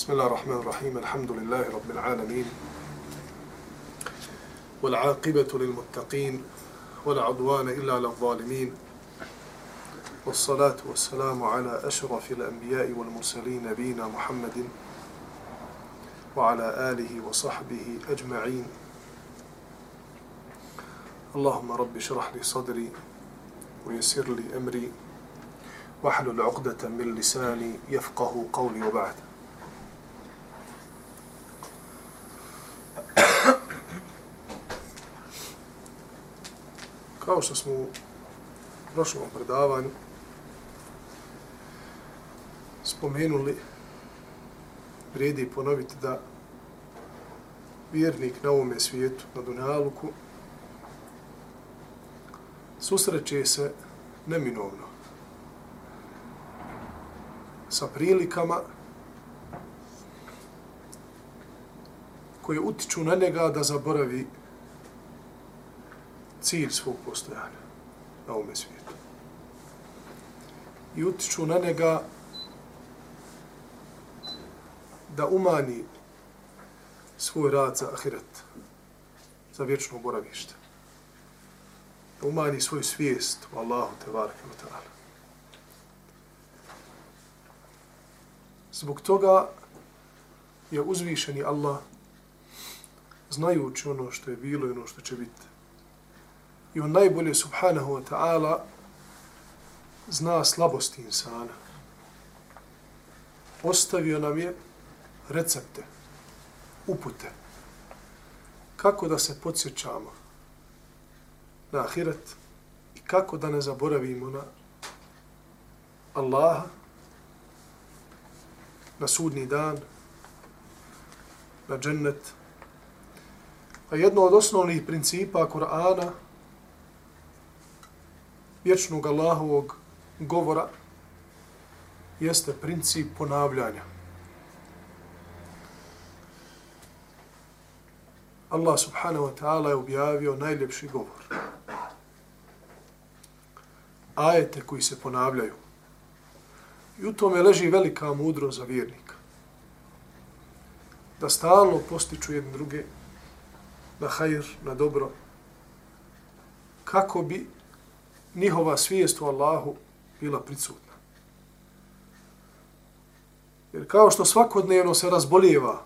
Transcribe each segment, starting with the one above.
بسم الله الرحمن الرحيم. الحمد لله رب العالمين والعاقبة للمتقين ولا عدوان إلا على الظالمين. والصلاة والسلام على أشرف الأنبياء والمرسلين نبينا محمد وعلى آله وصحبه أجمعين. اللهم رب اشرح لي صدري ويسر لي أمري واحلل عقدة من لساني يفقه قولي وبعد. Kao što smo u prošlom predavanju spomenuli, vrijedi ponoviti da vjernik na ovome svijetu, na Dunjaluku, susreće se neminovno sa prilikama koje utiču na njega da zaboravi cilj svog postojanja na ovome svijetu. I utiču na njega da umani svoj rad za ahiret, za vječno boravište. Da umani svoju svijest u Allahu te varke u ta'ala. Zbog toga je uzvišeni Allah znajući ono što je bilo i ono što će biti. I on najbolje, subhanahu wa ta'ala, zna slabosti insana. Ostavio nam je recepte, upute, kako da se podsjećamo na ahiret i kako da ne zaboravimo na Allaha, na sudni dan, na džennet. A jedno od osnovnih principa Kur'ana, vječnog Allahovog govora, jeste princip ponavljanja. Allah subhanahu wa ta'ala je objavio najljepši govor. Ajete koji se ponavljaju. I u tome leži velika mudro za vjernika. Da stalno postiču jedne druge na hajr, na dobro, kako bi njihova svijest u Allahu bila prisutna. Jer kao što svakodnevno se razbolijeva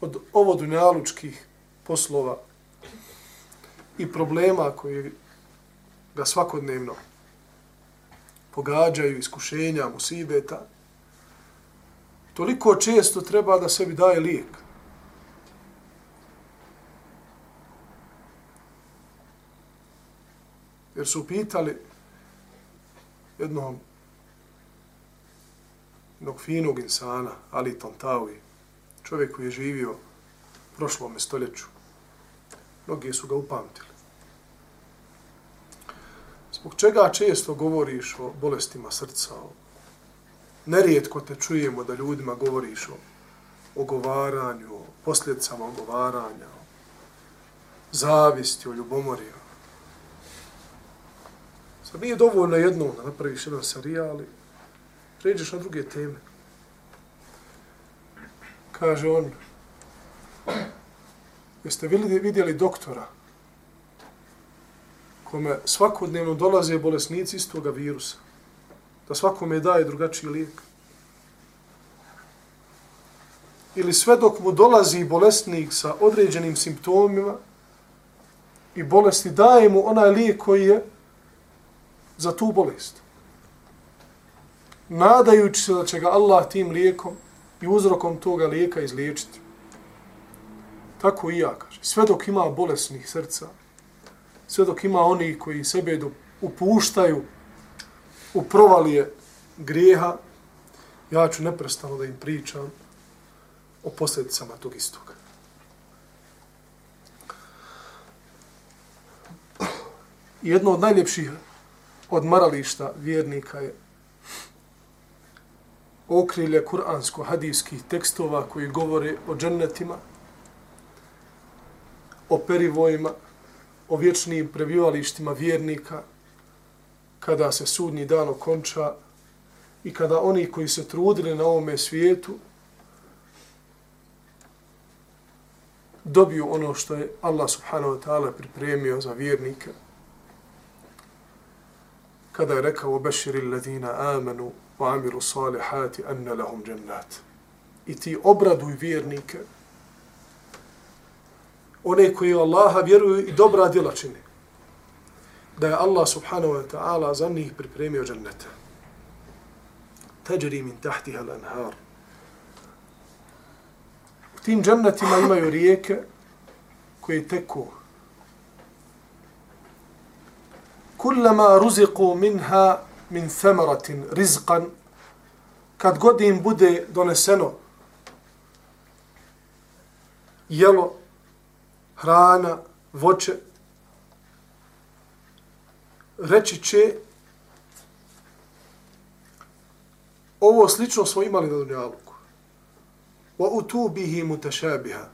od ovo dunjalučkih poslova i problema koji ga svakodnevno pogađaju, iskušenja, musibeta, toliko često treba da sebi daje lijek. Jer su pitali jednom jednog finog insana, Ali Tantawi, čovjek koji je živio u prošlom stoljeću. Mnogi su ga upamtili. Zbog čega često govoriš o bolestima srca? O... Nerijetko te čujemo da ljudima govoriš o ogovaranju, o posljedicama ogovaranja, o zavisti, o ljubomori. Sad nije dovoljno jedno da napraviš jedan serijal i pređeš na druge teme. Kaže on, jeste vidjeli doktora kome svakodnevno dolaze bolesnici iz toga virusa. Da svakome daje drugačiji lijek. Ili sve dok mu dolazi bolesnik sa određenim simptomima i bolesti, daje mu onaj lijek koji je za tu bolest. Nadajući se da će ga Allah tim lijekom i uzrokom toga lijeka izliječiti. Tako i ja, kaže. Sve dok ima bolesnih srca, sve dok ima oni koji sebe upuštaju u provalije grijeha, ja ću neprestano da im pričam o posljedicama tog istog. Jedno od najljepših odmarališta vjernika je okrilje kuransko-hadijskih tekstova koji govore o džennetima, o perivojima, o vječnim prebivalištima vjernika kada se sudnji dan okonča i kada oni koji se trudili na ovome svijetu dobiju ono što je Allah subhanahu wa ta'ala pripremio za vjernika. Kada je rekao Bešir ladina amanu wa amiru salihati anna lahum jannat. I ti obraduj vjernike, one koji Allaha vjeruju i dobra djela čine, da je Allah subhanahu wa ta'ala za njih pripremio džennete. Teđeri min tahtiha lanhar. U tim džennetima imaju rijeke koje teku. Kullama ruziku minha min thamaratin rizqan kad god im bude doneseno jelo, hrana, voće, reći će ovo slično smo imali na dunjaluku. Wa utubihi mutashabiha.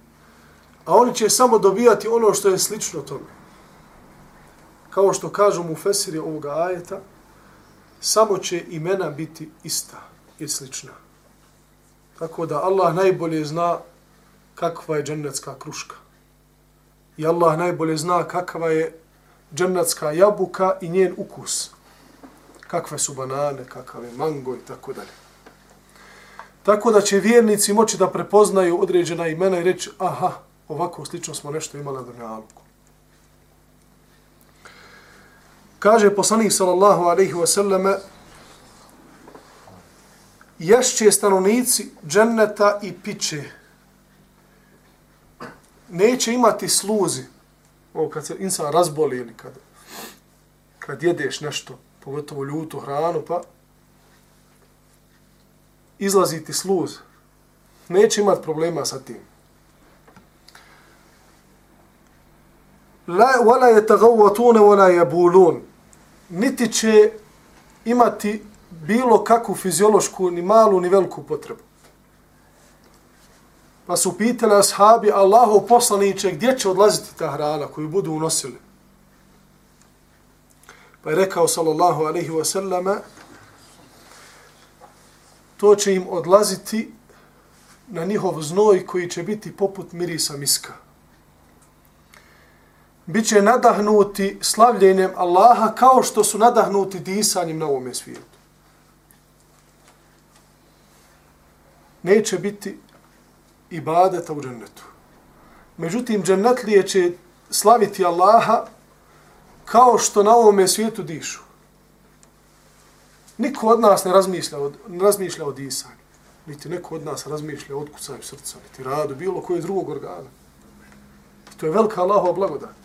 A oni će samo dobijati ono što je slično tome. Kao što kažu mu fesiri ovoga ajeta, samo će imena biti ista i slična. Tako da Allah najbolje zna kakva je džennetska kruška. I Allah najbolje zna kakva je džennetska jabuka i njen ukus. Kakve su banane, kakav je mango i tako dalje. Tako da će vjernici moći da prepoznaju određena imena i reći, aha, ovako slično smo nešto imali na dunjalku. Kaže poslanik sallallahu alaihi wa sallame, ješće stanovnici dženneta i piće. Neće imati sluzi. Ovo kad se insan razboli ili kad, kad jedeš nešto, pogotovo ljutu hranu, pa izlazi ti sluz. Neće imati problema sa tim. La wala yataghawatun wala yabulun. Niti će imati bilo kakvu fiziološku, ni malu, ni veliku potrebu. Pa su pitali ashabi, Allahu poslaniće, gdje će odlaziti ta hrana koju budu unosili? Pa je rekao, sallallahu alaihi ve sellema to će im odlaziti na njihov znoj koji će biti poput mirisa miska. Biće nadahnuti slavljenjem Allaha kao što su nadahnuti disanjem na ovome svijetu. Neće biti ibadeta u džennetu. Međutim, džennetlije će slaviti Allaha kao što na ovome svijetu dišu. Niko od nas ne razmišlja, ne razmišlja o disanju. Niti neko od nas razmišlja o otkucaju srca, niti radu, bilo koje drugog organa. I to je velika Allahova blagodat.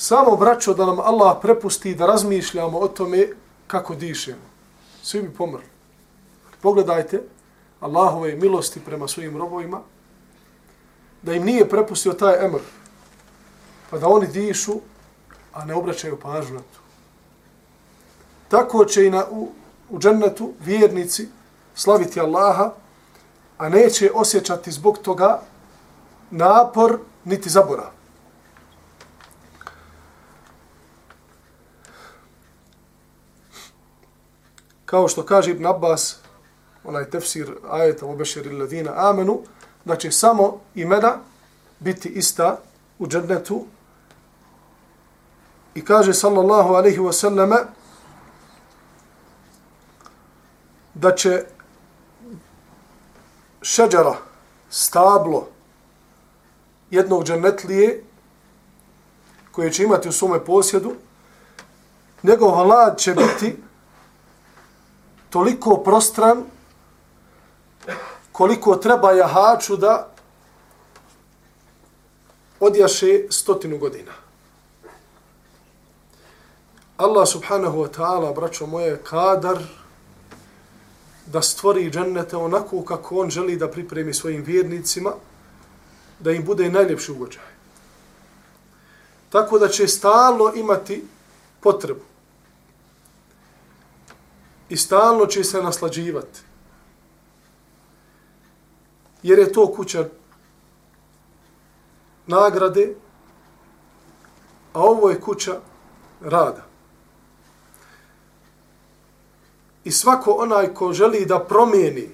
Samo, braćo, da nam Allah prepusti da razmišljamo o tome kako dišemo. Svi bi pomrli. Pogledajte Allahove milosti prema svojim robovima, da im nije prepustio taj emr, pa da oni dišu, a ne obraćaju pažnju na to tako će i na, u, u džennetu vjernici slaviti Allaha, a neće osjećati zbog toga napor niti zabora. Kao što kaže Ibn Abbas, onaj tefsir ajeta u Bešir ladina amenu, da znači će samo imena biti ista u džennetu. I kaže sallallahu alaihi wa sallame, da će šeđara, stablo jednog dženetlije koje će imati u svome posjedu, njegov hlad će biti toliko prostran koliko treba jahaču da odjaše stotinu godina. Allah subhanahu wa ta'ala, braćo moje, kadar da stvori džennete onako kako on želi da pripremi svojim vjernicima, da im bude najljepši ugođaj. Tako da će stalno imati potrebu. I stalno će se naslađivati. Jer je to kuća nagrade, a ovo je kuća rada. I svako onaj ko želi da promijeni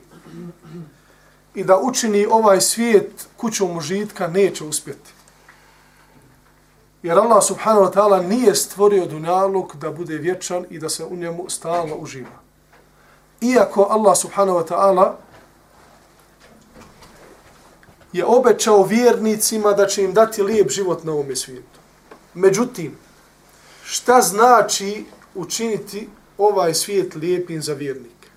i da učini ovaj svijet kućom užitka, neće uspjeti. Jer Allah subhanahu wa ta'ala nije stvorio dunjaluk da bude vječan i da se u njemu stalno uživa. Iako Allah subhanahu wa ta'ala je obećao vjernicima da će im dati lijep život na ovom svijetu. Međutim, šta znači učiniti ovaj svijet lijepim za vjernike?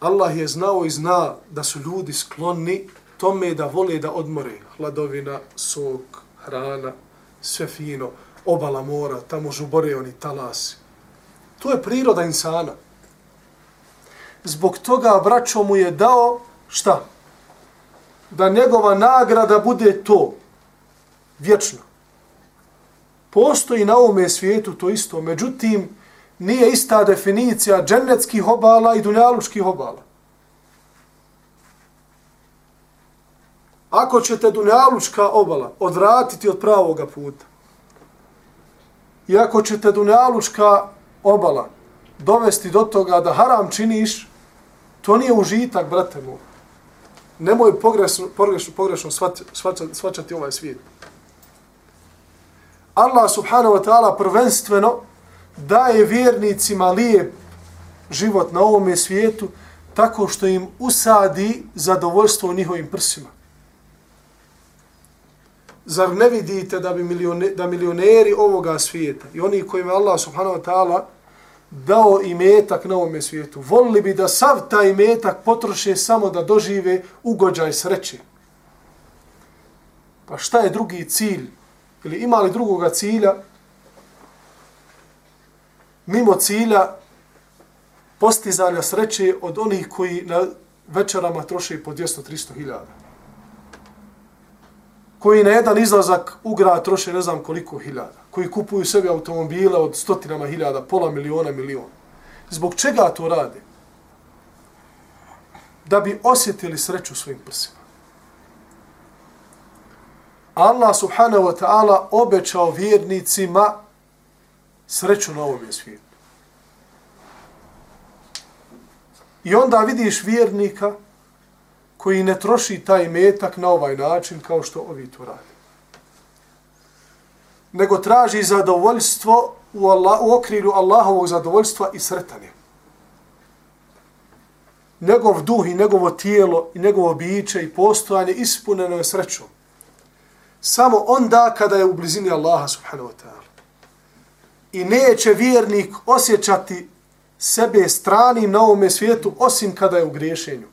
Allah je znao i zna da su ljudi sklonni tome da vole da odmore hladovina, sok, hrana, sve fino, obala mora, tamo žubore oni talasi. To je priroda insana. Zbog toga braćo mu je dao šta? Da njegova nagrada bude to, vječno. Postoji na ovome svijetu to isto, međutim, nije ista definicija džennetskih obala i dunjalučkih obala. Ako ćete dunjalučka obala odvratiti od pravoga puta, i ako ćete dunjalučka obala dovesti do toga da haram činiš, to nije užitak, brate moj. Nemoj pogrešno, pogrešno, pogrešno svačati, svačati ovaj svijet. Allah subhanahu wa ta'ala prvenstveno daje vjernicima lijep život na ovome svijetu tako što im usadi zadovoljstvo u njihovim prsima. Zar ne vidite da bi milione, da milioneri ovoga svijeta i oni kojima Allah subhanahu wa ta'ala dao imetak na ovome svijetu, volili bi da sav taj imetak potroše samo da dožive ugođaj sreće. Pa šta je drugi cilj? Ili ima li drugoga cilja mimo cilja postizanja sreće od onih koji na večerama troše po 200-300 hiljada? koji na jedan izlazak u grad troše ne znam koliko hiljada, koji kupuju sebi automobile od stotinama hiljada, pola miliona, milion. Zbog čega to rade? Da bi osjetili sreću svojim prsima. Allah subhanahu wa ta'ala obećao vjernicima sreću na ovom svijetu. I onda vidiš vjernika koji ne troši taj metak na ovaj način kao što ovi to rade. Nego traži zadovoljstvo u, Allah, u okrilju Allahovog zadovoljstva i sretanje. Njegov duh i njegovo tijelo i njegovo biće i postojanje ispuneno je srećom. Samo onda kada je u blizini Allaha subhanahu wa ta'ala. I neće vjernik osjećati sebe stranim na ovome svijetu osim kada je u griješenju.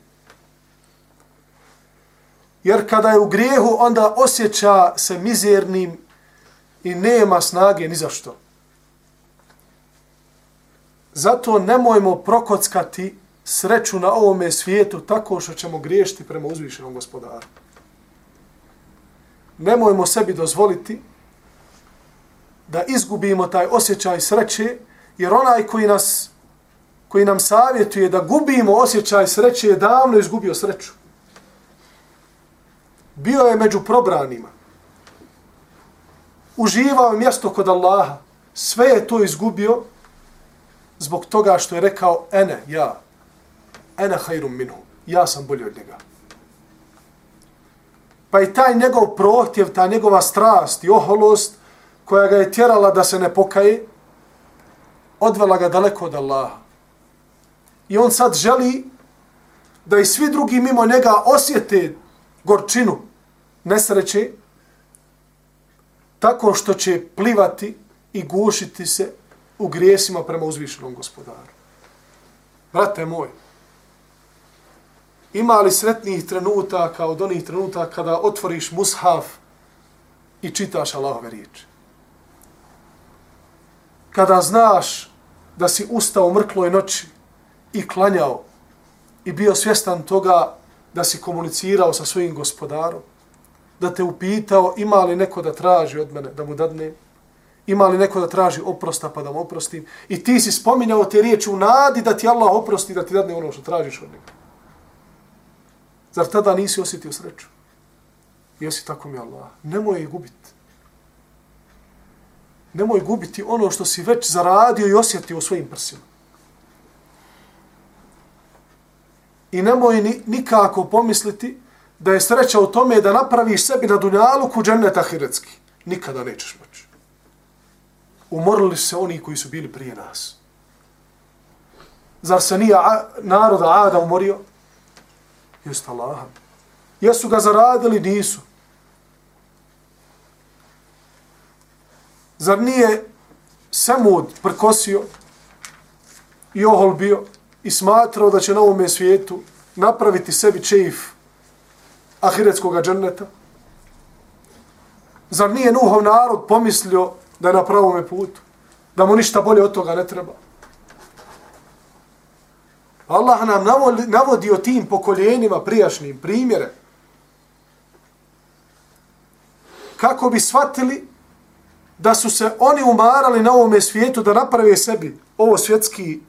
Jer kada je u grijehu, onda osjeća se mizernim i nema snage ni za što. Zato nemojmo prokockati sreću na ovome svijetu tako što ćemo griješiti prema uzvišenom gospodaru. Nemojmo sebi dozvoliti da izgubimo taj osjećaj sreće, jer onaj koji nas koji nam savjetuje da gubimo osjećaj sreće je davno izgubio sreću bio je među probranima. Uživao je mjesto kod Allaha. Sve je to izgubio zbog toga što je rekao ene, ja. Ene hajrum minhu. Ja sam bolji od njega. Pa i taj njegov prohtjev, ta njegova strast i oholost koja ga je tjerala da se ne pokaje, odvela ga daleko od Allaha. I on sad želi da i svi drugi mimo njega osjete gorčinu nesreće tako što će plivati i gušiti se u grijesima prema uzvišenom gospodaru. Brate moj, ima li sretnih trenutaka od onih trenutaka kada otvoriš mushaf i čitaš Allahove riječi? Kada znaš da si ustao u mrkloj noći i klanjao i bio svjestan toga da si komunicirao sa svojim gospodarom, da te upitao ima li neko da traži od mene da mu dadnem, ima li neko da traži oprosta pa da mu oprostim. I ti si spominjao te riječi u nadi da ti Allah oprosti da ti dadne ono što tražiš od njega. Zar tada nisi osjetio sreću? Jesi tako mi Allah. Nemoj je gubiti. Nemoj gubiti ono što si već zaradio i osjetio u svojim prsima. i nemoj ni, nikako pomisliti da je sreća u tome da napraviš sebi na dunjalu ku džennet ahiretski. Nikada nećeš moći. Umorili se oni koji su bili prije nas. Zar se nije naroda Ada umorio? Jeste Allah. Jesu ga zaradili? Nisu. Zar nije Semud prkosio i ohol bio i smatrao da će na ovome svijetu napraviti sebi čeif ahiretskog dženneta? Zar nije Nuhov narod pomislio da je na pravome putu? Da mu ništa bolje od toga ne treba? Allah nam navodi o tim pokoljenima prijašnjim primjere. Kako bi shvatili da su se oni umarali na ovome svijetu da naprave sebi ovo svjetski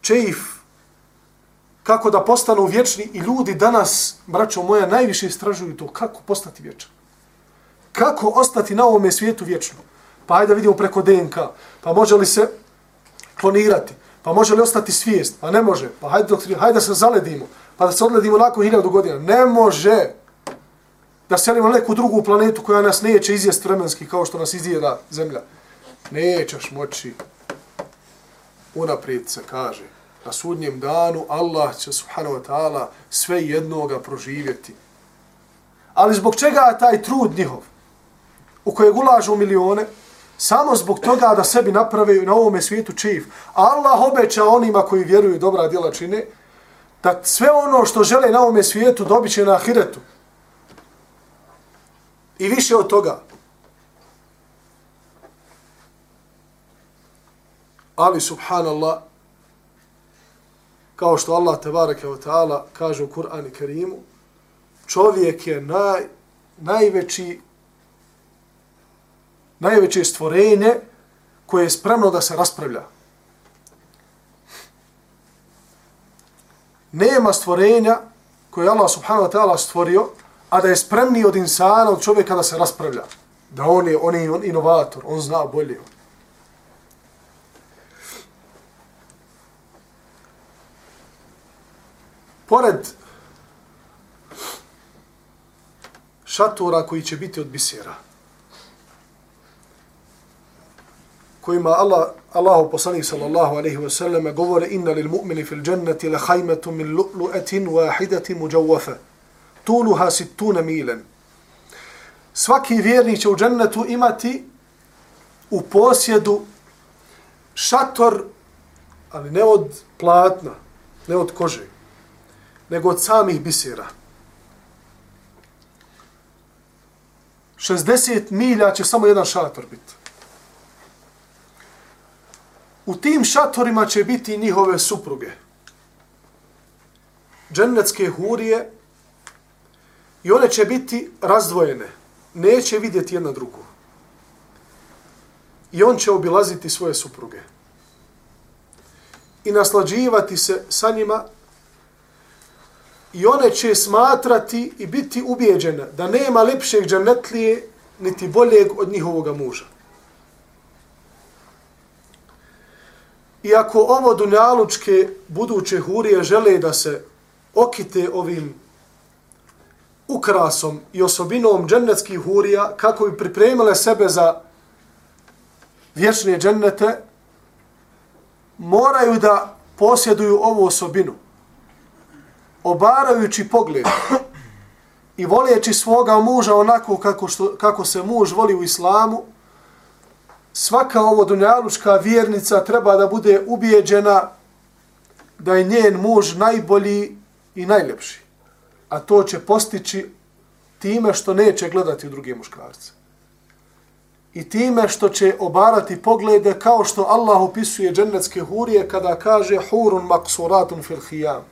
čeif, kako da postanu vječni i ljudi danas, braćo moja, najviše istražuju to kako postati vječan. Kako ostati na ovome svijetu vječno? Pa ajde vidimo preko DNK. Pa može li se klonirati? Pa može li ostati svijest? Pa ne može. Pa hajde, hajde da se zaledimo. Pa da se odledimo nakon hiljadu godina. Ne može da selimo neku drugu planetu koja nas neće izjest vremenski kao što nas izjeda zemlja. Nećeš moći. Unaprijed se kaže. Na sudnjem danu Allah će subhanahu wa ta'ala sve jednoga proživjeti. Ali zbog čega taj trud njihov u kojeg ulažu milione, samo zbog toga da sebi naprave na ovome svijetu čif. Allah obeća onima koji vjeruju dobra djela čine, da sve ono što žele na ovome svijetu dobit će na ahiretu. I više od toga. Ali subhanallah, kao što Allah tebareke wa ta'ala kaže u Kur'an i Kerimu, čovjek je naj, najveći najveće stvorenje koje je spremno da se raspravlja. Nema stvorenja koje Allah subhanahu wa ta'ala stvorio, a da je spremni od insana, od čovjeka da se raspravlja. Da on je, on je inovator, on zna bolje. Pored šatora koji će biti od bisera, kojima Allah, Allahu poslanik sallallahu alaihi wa sallam govore inna lil mu'mini fil jannati la hajmetu min lu'lu'etin wahidati muđawafa tuluha sittuna milen. Svaki vjernik će u džennetu imati u posjedu šator, ali ne od platna, ne od kože, nego od samih bisera. 60 milja će samo jedan šator biti. U tim šatorima će biti njihove supruge. Džennetske hurije I one će biti razdvojene. Neće vidjeti jedna drugu. I on će obilaziti svoje supruge. I naslađivati se sa njima. I one će smatrati i biti ubijeđene da nema lepšeg džanetlije niti boljeg od njihovoga muža. I ako ovo dunjalučke buduće hurije žele da se okite ovim ukrasom i osobinom džennetskih hurija kako bi pripremile sebe za vječne džennete, moraju da posjeduju ovu osobinu. Obarajući pogled i voleći svoga muža onako kako, što, kako se muž voli u islamu, svaka ovo dunjalučka vjernica treba da bude ubijeđena da je njen muž najbolji i najljepši a to će postići time što neće gledati u druge muškarce. I time što će obarati poglede kao što Allah opisuje džennetske hurije kada kaže hurun maksuratun fil hijam.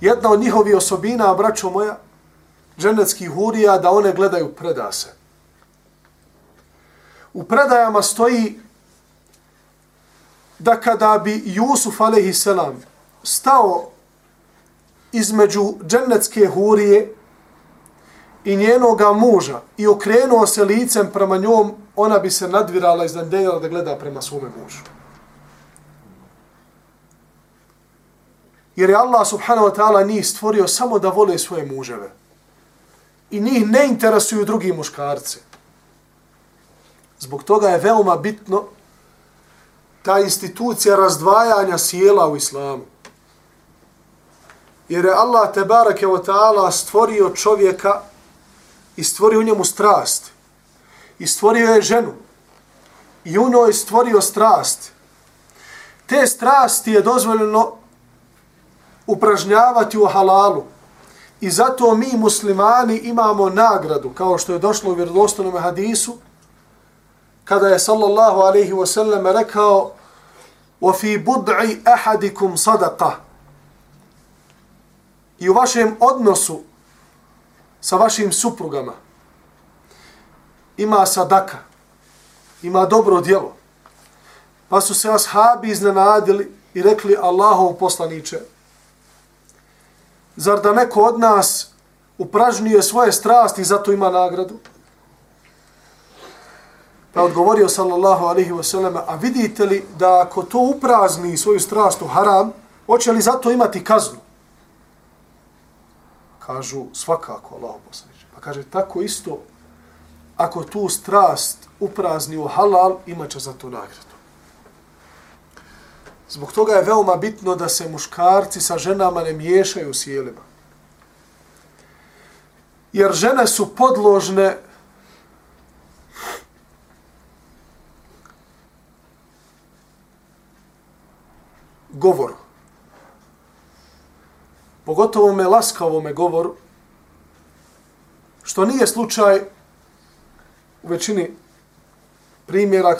Jedna od njihovi osobina, braćo moja, dženeckih hurija, da one gledaju predase. U predajama stoji da kada bi Jusuf a.s. stao između džennetske hurije i njenoga muža i okrenuo se licem prema njom, ona bi se nadvirala i da gleda prema svome mužu. Jer je Allah subhanahu wa ta'ala njih stvorio samo da vole svoje muževe. I njih ne interesuju drugi muškarci. Zbog toga je veoma bitno ta institucija razdvajanja sjela u islamu. Jer je Allah te barake wa ta'ala stvorio čovjeka i stvorio u njemu strast. I stvorio je ženu. I u njoj stvorio strast. Te strasti je dozvoljeno upražnjavati u halalu. I zato mi muslimani imamo nagradu, kao što je došlo u vjerodostanom hadisu, kada je sallallahu alaihi wa sallam rekao وَفِي بُدْعِ أَحَدِكُمْ صَدَقَ I u vašem odnosu sa vašim suprugama ima sadaka, ima dobro djelo. Pa su se ashabi iznenadili i rekli Allahov poslaniče, zar da neko od nas upražnjuje svoje strasti i zato ima nagradu? Pa odgovorio sallallahu alaihi wasallam, a vidite li da ako to uprazni svoju strast u haram, hoće li zato imati kaznu? Kažu svakako Allah poslaniče. Pa kaže tako isto, ako tu strast uprazni u halal, imat će za to nagradu. Zbog toga je veoma bitno da se muškarci sa ženama ne miješaju s jelima. Jer žene su podložne govoru. Pogotovo me laskavome govoru, što nije slučaj u većini primjera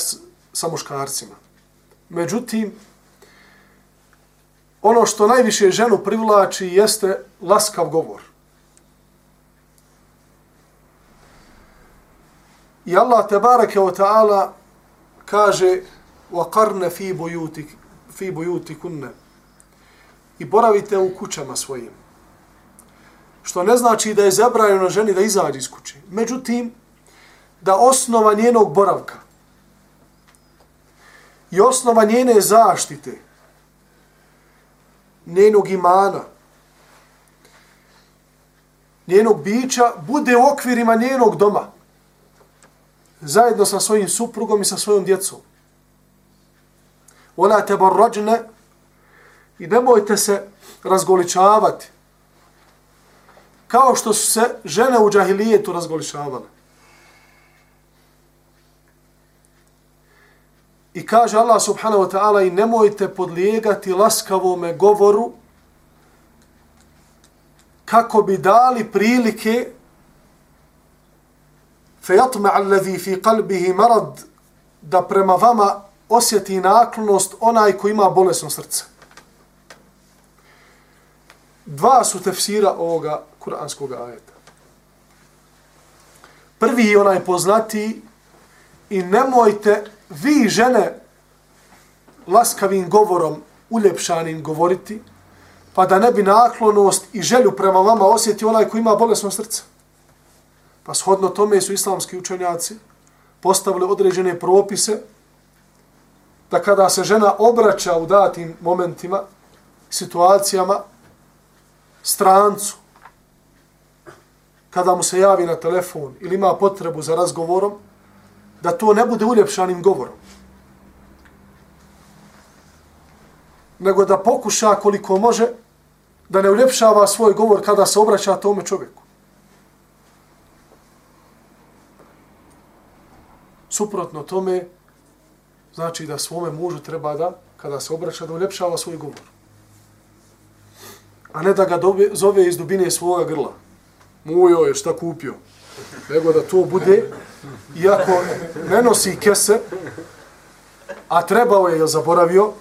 sa muškarcima. Međutim, ono što najviše ženu privlači jeste laskav govor. I Allah te bareke ve taala kaže: "Wa qarna fi buyutik fi buyutikunna." I boravite u kućama svojim. Što ne znači da je zabranjeno ženi da izađe iz kuće. Međutim, da osnova njenog boravka i osnova njene zaštite njenog imana, njenog bića, bude u okvirima njenog doma, zajedno sa svojim suprugom i sa svojom djecom. Ona te borrođne i nemojte se razgoličavati. Kao što su se žene u džahilijetu razgoličavale. I kaže Allah subhanahu wa ta'ala i nemojte podlijegati laskavome govoru kako bi dali prilike fejatma allazi fi qalbihi marad da prema vama osjeti naklonost onaj ko ima bolesno srce. Dva su tefsira ovoga kuranskog ajeta. Prvi je onaj poznati i nemojte vi žene laskavim govorom uljepšanim govoriti, pa da ne bi naklonost i želju prema vama osjeti onaj koji ima bolesno srce. Pa shodno tome su islamski učenjaci postavili određene propise da kada se žena obraća u datim momentima, situacijama, strancu, kada mu se javi na telefon ili ima potrebu za razgovorom, da to ne bude uljepšanim govorom. Nego da pokuša koliko može da ne uljepšava svoj govor kada se obraća tome čovjeku. Suprotno tome, znači da svome mužu treba da, kada se obraća, da uljepšava svoj govor. A ne da ga dobe, zove iz dubine svoga grla. Mujo je šta kupio. Nego da to bude, iako ne nosi kese, a trebao je, je zaboravio,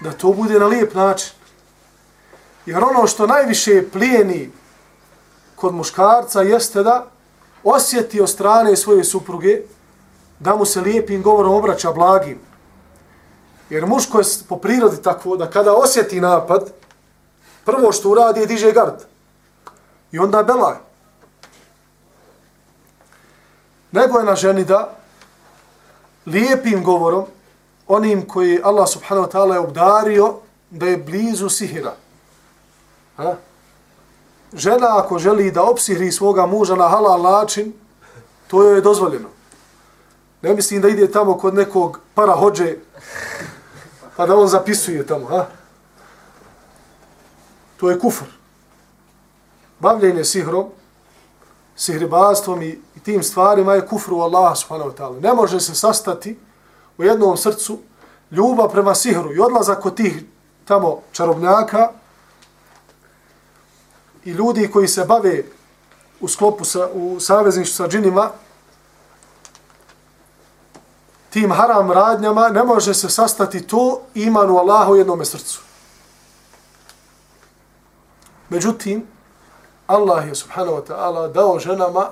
da to bude na lijep način. Jer ono što najviše plijeni kod muškarca jeste da osjeti od strane svoje supruge da mu se lijepim govorom obraća blagim. Jer muško je po prirodi takvo da kada osjeti napad, prvo što uradi je diže gard. I onda belaj. Nego je na ženi da lijepim govorom, onim koji Allah subhanahu wa ta'ala je obdario da je blizu sihira, Ha? Žena ako želi da opsihri svoga muža na halal način, to joj je dozvoljeno. Ne mislim da ide tamo kod nekog para hođe, pa da on zapisuje tamo. Ha? To je kufr. Bavljenje sihrom, sihribastvom i, i tim stvarima je kufru Allah subhanahu wa ta'ala. Ne može se sastati u jednom srcu ljubav prema sihru i odlazak kod tih tamo čarobnjaka i ljudi koji se bave u sklopu sa, u savezništvu sa džinima tim haram radnjama ne može se sastati to imanu Allahu u jednom srcu. Međutim, Allah je subhanahu wa ta'ala dao ženama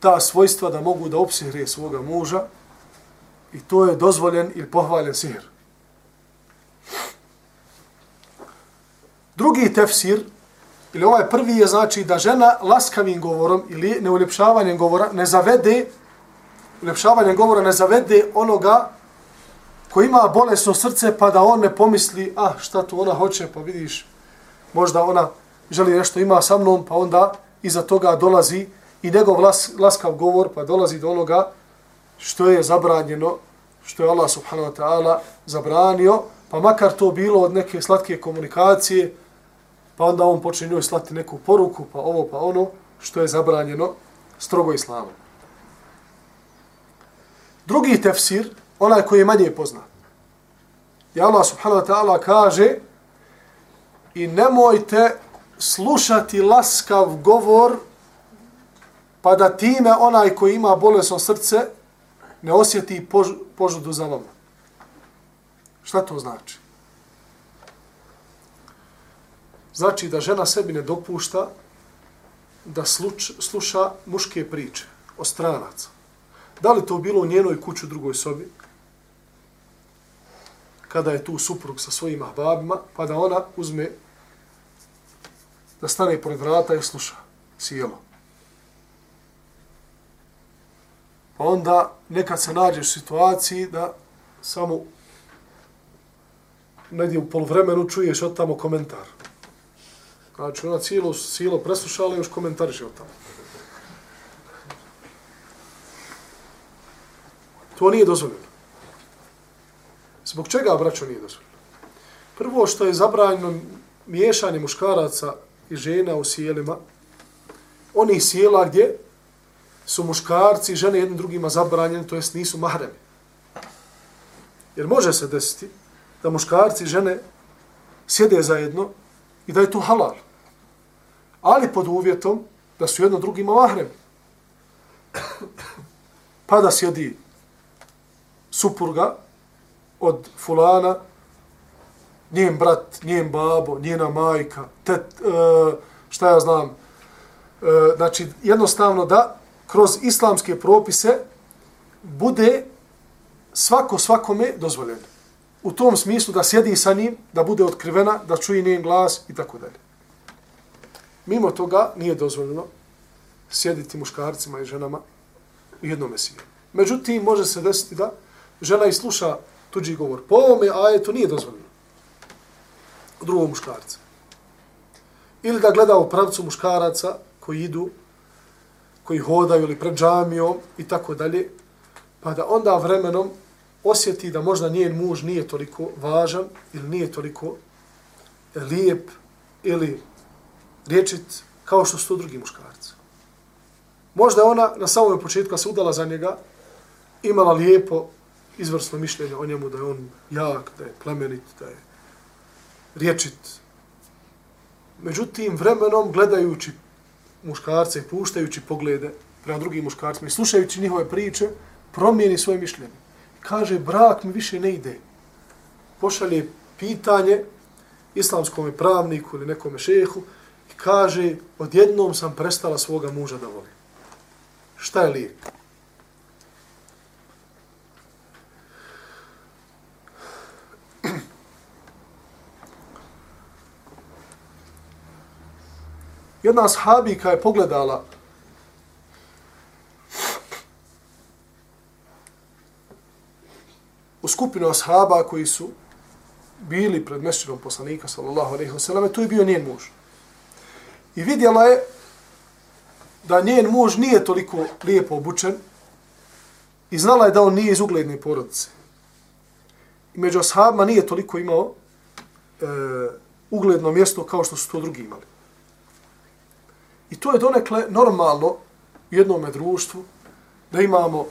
ta svojstva da mogu da opsihre svoga muža i to je dozvoljen ili pohvaljen sihr. Drugi tefsir, ili ovaj prvi je znači da žena laskavim govorom ili neuljepšavanjem govora ne zavede uljepšavanjem govora ne zavede onoga ko ima bolesno srce pa da on ne pomisli, ah šta tu ona hoće, pa vidiš, možda ona želi nešto ima sa mnom, pa onda iza toga dolazi i njegov las, laskav govor, pa dolazi do onoga što je zabranjeno, što je Allah subhanahu wa ta'ala zabranio, pa makar to bilo od neke slatke komunikacije, pa onda on počne njoj slati neku poruku, pa ovo, pa ono, što je zabranjeno strogo islamom. Drugi tefsir, onaj koji je manje poznat. I Allah subhanahu wa ta'ala kaže i nemojte slušati laskav govor pa da time onaj koji ima bolesno srce ne osjeti pož požudu za vama. Šta to znači? Znači da žena sebi ne dopušta da sluč, sluša muške priče o stranaca. Da li to bilo u njenoj kući u drugoj sobi, kada je tu suprug sa svojim ahbabima, pa da ona uzme da stane pored vrata i sluša sjelo. Pa onda nekad se nađeš u situaciji da samo negdje u polovremenu čuješ od tamo komentar. Znači ona cijelo, cijelo preslušala i još komentariše od tamo. To nije dozvoljeno. Zbog čega, braćo, nije dozvoljeno? Prvo što je zabranjeno miješanje muškaraca i žena u sjelima, oni sjela gdje su muškarci i žene jednim drugima zabranjeni, to jest nisu mahremi. Jer može se desiti da muškarci i žene sjede zajedno i da je to halal. Ali pod uvjetom da su jedno drugima mahremi. Pa da sjedi supruga od fulana, njen brat, njen babo, njena majka, tet, uh, šta ja znam, uh, znači jednostavno da kroz islamske propise bude svako svakome dozvoljeno. U tom smislu da sjedi sa njim, da bude otkrivena, da čuje njen glas i tako dalje. Mimo toga nije dozvoljeno sjediti muškarcima i ženama u jednom mesiju. Međutim, može se desiti da žena i sluša tuđi govor. Po ovome ajetu nije dozvoljeno. Drugom muškarca. Ili da gleda u pravcu muškaraca koji idu, koji hodaju ili pred džamijom i tako dalje, pa da onda vremenom osjeti da možda njen muž nije toliko važan ili nije toliko lijep ili riječit kao što su to drugi muškarci. Možda ona na samom početku se udala za njega, imala lijepo izvrsno mišljenje o njemu da je on jak, da je plemenit, da je rječit. Međutim, vremenom gledajući muškarce i puštajući poglede prema drugim muškarcima i slušajući njihove priče, promijeni svoje mišljenje. Kaže, brak mi više ne ide. Pošalje pitanje islamskom pravniku ili nekom šehu i kaže, odjednom sam prestala svoga muža da volim. Šta je lijek? Jedna sahabika je pogledala u skupinu ashaba koji su bili pred mešćinom poslanika, sallallahu alaihi wa sallam, tu je bio njen muž. I vidjela je da njen muž nije toliko lijepo obučen i znala je da on nije iz ugledne porodice. I među ashabima nije toliko imao e, ugledno mjesto kao što su to drugi imali. I to je donekle normalno u jednom društvu da imamo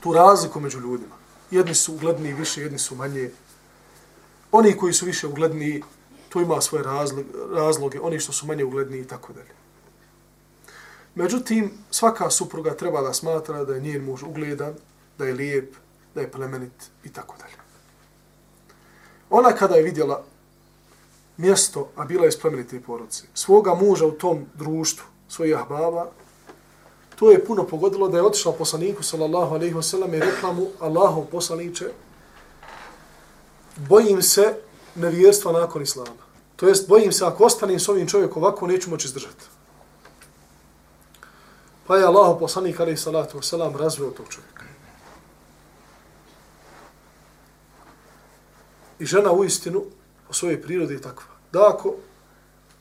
tu razliku među ljudima. Jedni su ugledniji više, jedni su manje. Oni koji su više ugledniji, to ima svoje razloge, oni što su manje ugledniji i tako dalje. Međutim, svaka supruga treba da smatra da je njen muž ugledan, da je lijep, da je plemenit i tako dalje. Ona kada je vidjela mjesto, a bila je iz plemenite porodice, svoga muža u tom društvu, svojih ahbaba, to je puno pogodilo da je otišla poslaniku, sallallahu alaihi wa sallam, i rekla mu, Allahov poslaniće, bojim se nevjerstva nakon islama. To jest, bojim se, ako ostanem s ovim čovjekom ovako, neću moći izdržati. Pa je Allahov poslanik, alaihi salatu wa sallam, razveo tog čovjeka. I žena u istinu, po svojoj prirodi je takva. Da ako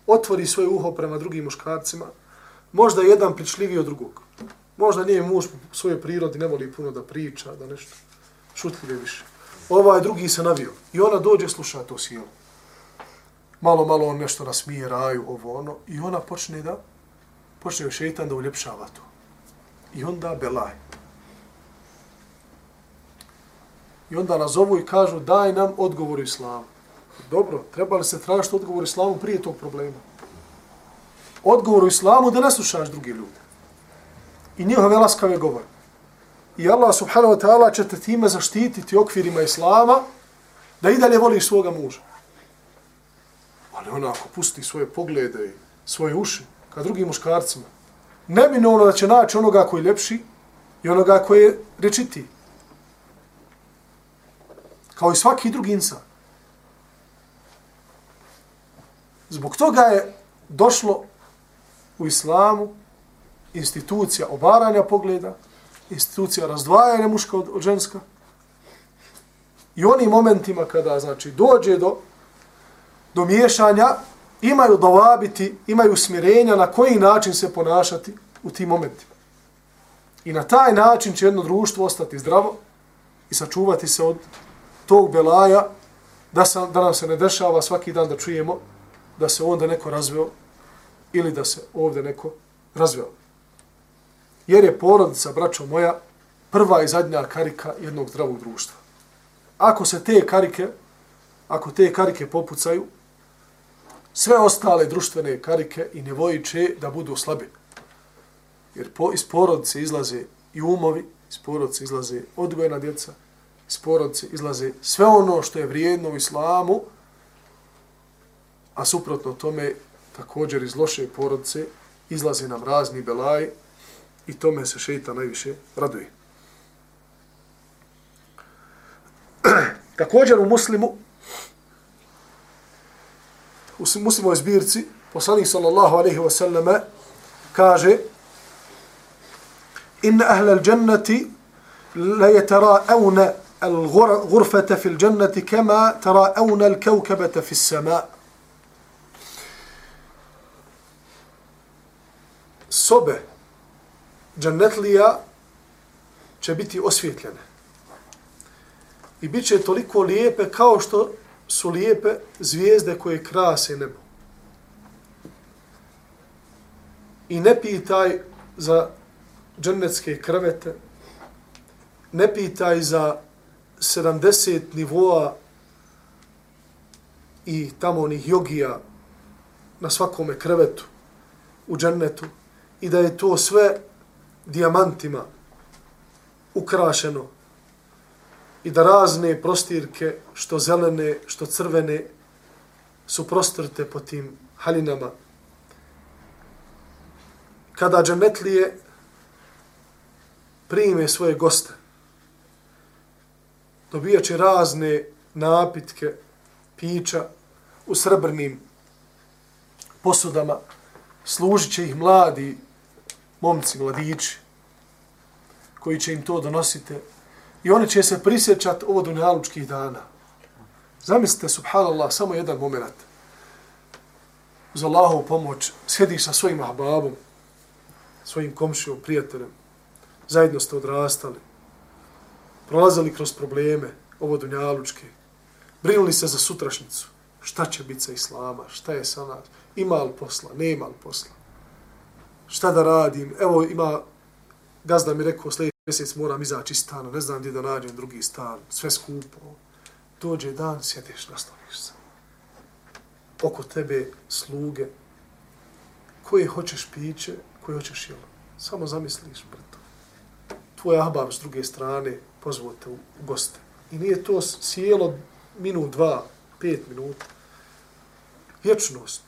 otvori svoje uho prema drugim muškarcima, možda jedan pričljiviji od drugog. Možda nije muž po svojoj prirodi, ne voli puno da priča, da nešto šutljive više. Ovaj drugi se navio. I ona dođe sluša to sjelo. Malo, malo on nešto nasmije, raju, ovo ono. I ona počne da, počne šeitan da uljepšava to. I onda belaj. I onda nazovu i kažu daj nam odgovor islamu. Dobro, treba li se tražiti odgovor islamu prije tog problema? Odgovor u islamu da ne slušaš drugi ljudi. I njihove laskave govor. I Allah subhanahu wa ta'ala će te time zaštititi okvirima islama da i dalje voliš svoga muža. Ali ona ako pusti svoje poglede i svoje uši ka drugim muškarcima, ne bi da će naći onoga koji je ljepši i onoga koji je rečitiji kao i svaki drugi insan. Zbog toga je došlo u islamu institucija obaranja pogleda, institucija razdvajanja muška od, od ženska. I oni momentima kada znači dođe do, do miješanja, imaju dovabiti, imaju smirenja na koji način se ponašati u tim momentima. I na taj način će jedno društvo ostati zdravo i sačuvati se od tog belaja da, sam, da nam se ne dešava svaki dan da čujemo da se onda neko razveo ili da se ovdje neko razveo. Jer je porodica, braćo moja, prva i zadnja karika jednog zdravog društva. Ako se te karike, ako te karike popucaju, sve ostale društvene karike i nevoji će da budu slabe. Jer po, iz porodice izlaze i umovi, iz porodice izlaze odgojena djeca, iz porodice izlaze sve ono što je vrijedno u islamu, a suprotno tome također iz loše porodice izlazi nam razni belaj i tome se šeita najviše raduje. također u muslimu, u muslimoj zbirci, poslanik sallallahu alaihi wa sallame kaže Inna ahla al jannati la yatara'awna al ghurfata fil jannati kama tara'awna al kawkabata fis sama'a sobe džanetlija će biti osvjetljene. I bit će toliko lijepe kao što su lijepe zvijezde koje krase nebo. I ne pitaj za džennetske krvete, ne pitaj za 70 nivoa i tamo onih jogija na svakome krevetu u džennetu i da je to sve dijamantima ukrašeno i da razne prostirke, što zelene, što crvene, su prostrte po tim halinama. Kada džennetlije prime svoje goste, dobijaće razne napitke, pića u srebrnim posudama, služit će ih mladi momci, mladići, koji će im to donosite. I oni će se prisjećati ovo dunjalučkih dana. Zamislite, subhanallah, samo jedan moment. Uz Allahovu pomoć sjediš sa svojim ahbabom, svojim komšijom, prijateljem. Zajedno ste odrastali. Prolazili kroz probleme, ovo dunjalučke. Brinuli se za sutrašnicu. Šta će biti sa Islama? Šta je sa nas? Ima li posla? Nema li posla? Šta da radim? Evo ima, gazda mi rekao, sljedeći mjesec moram izaći iz stana, ne znam gdje da nađem drugi stan, sve skupo. Dođe dan, sjediš, nastaviš se. Oko tebe sluge, koje hoćeš piće, koje hoćeš jelo. Samo zamisliš brto. to. Tvoj ahbab s druge strane pozvote u goste. I nije to sjelo minut, dva, pet minuta. Vječnost.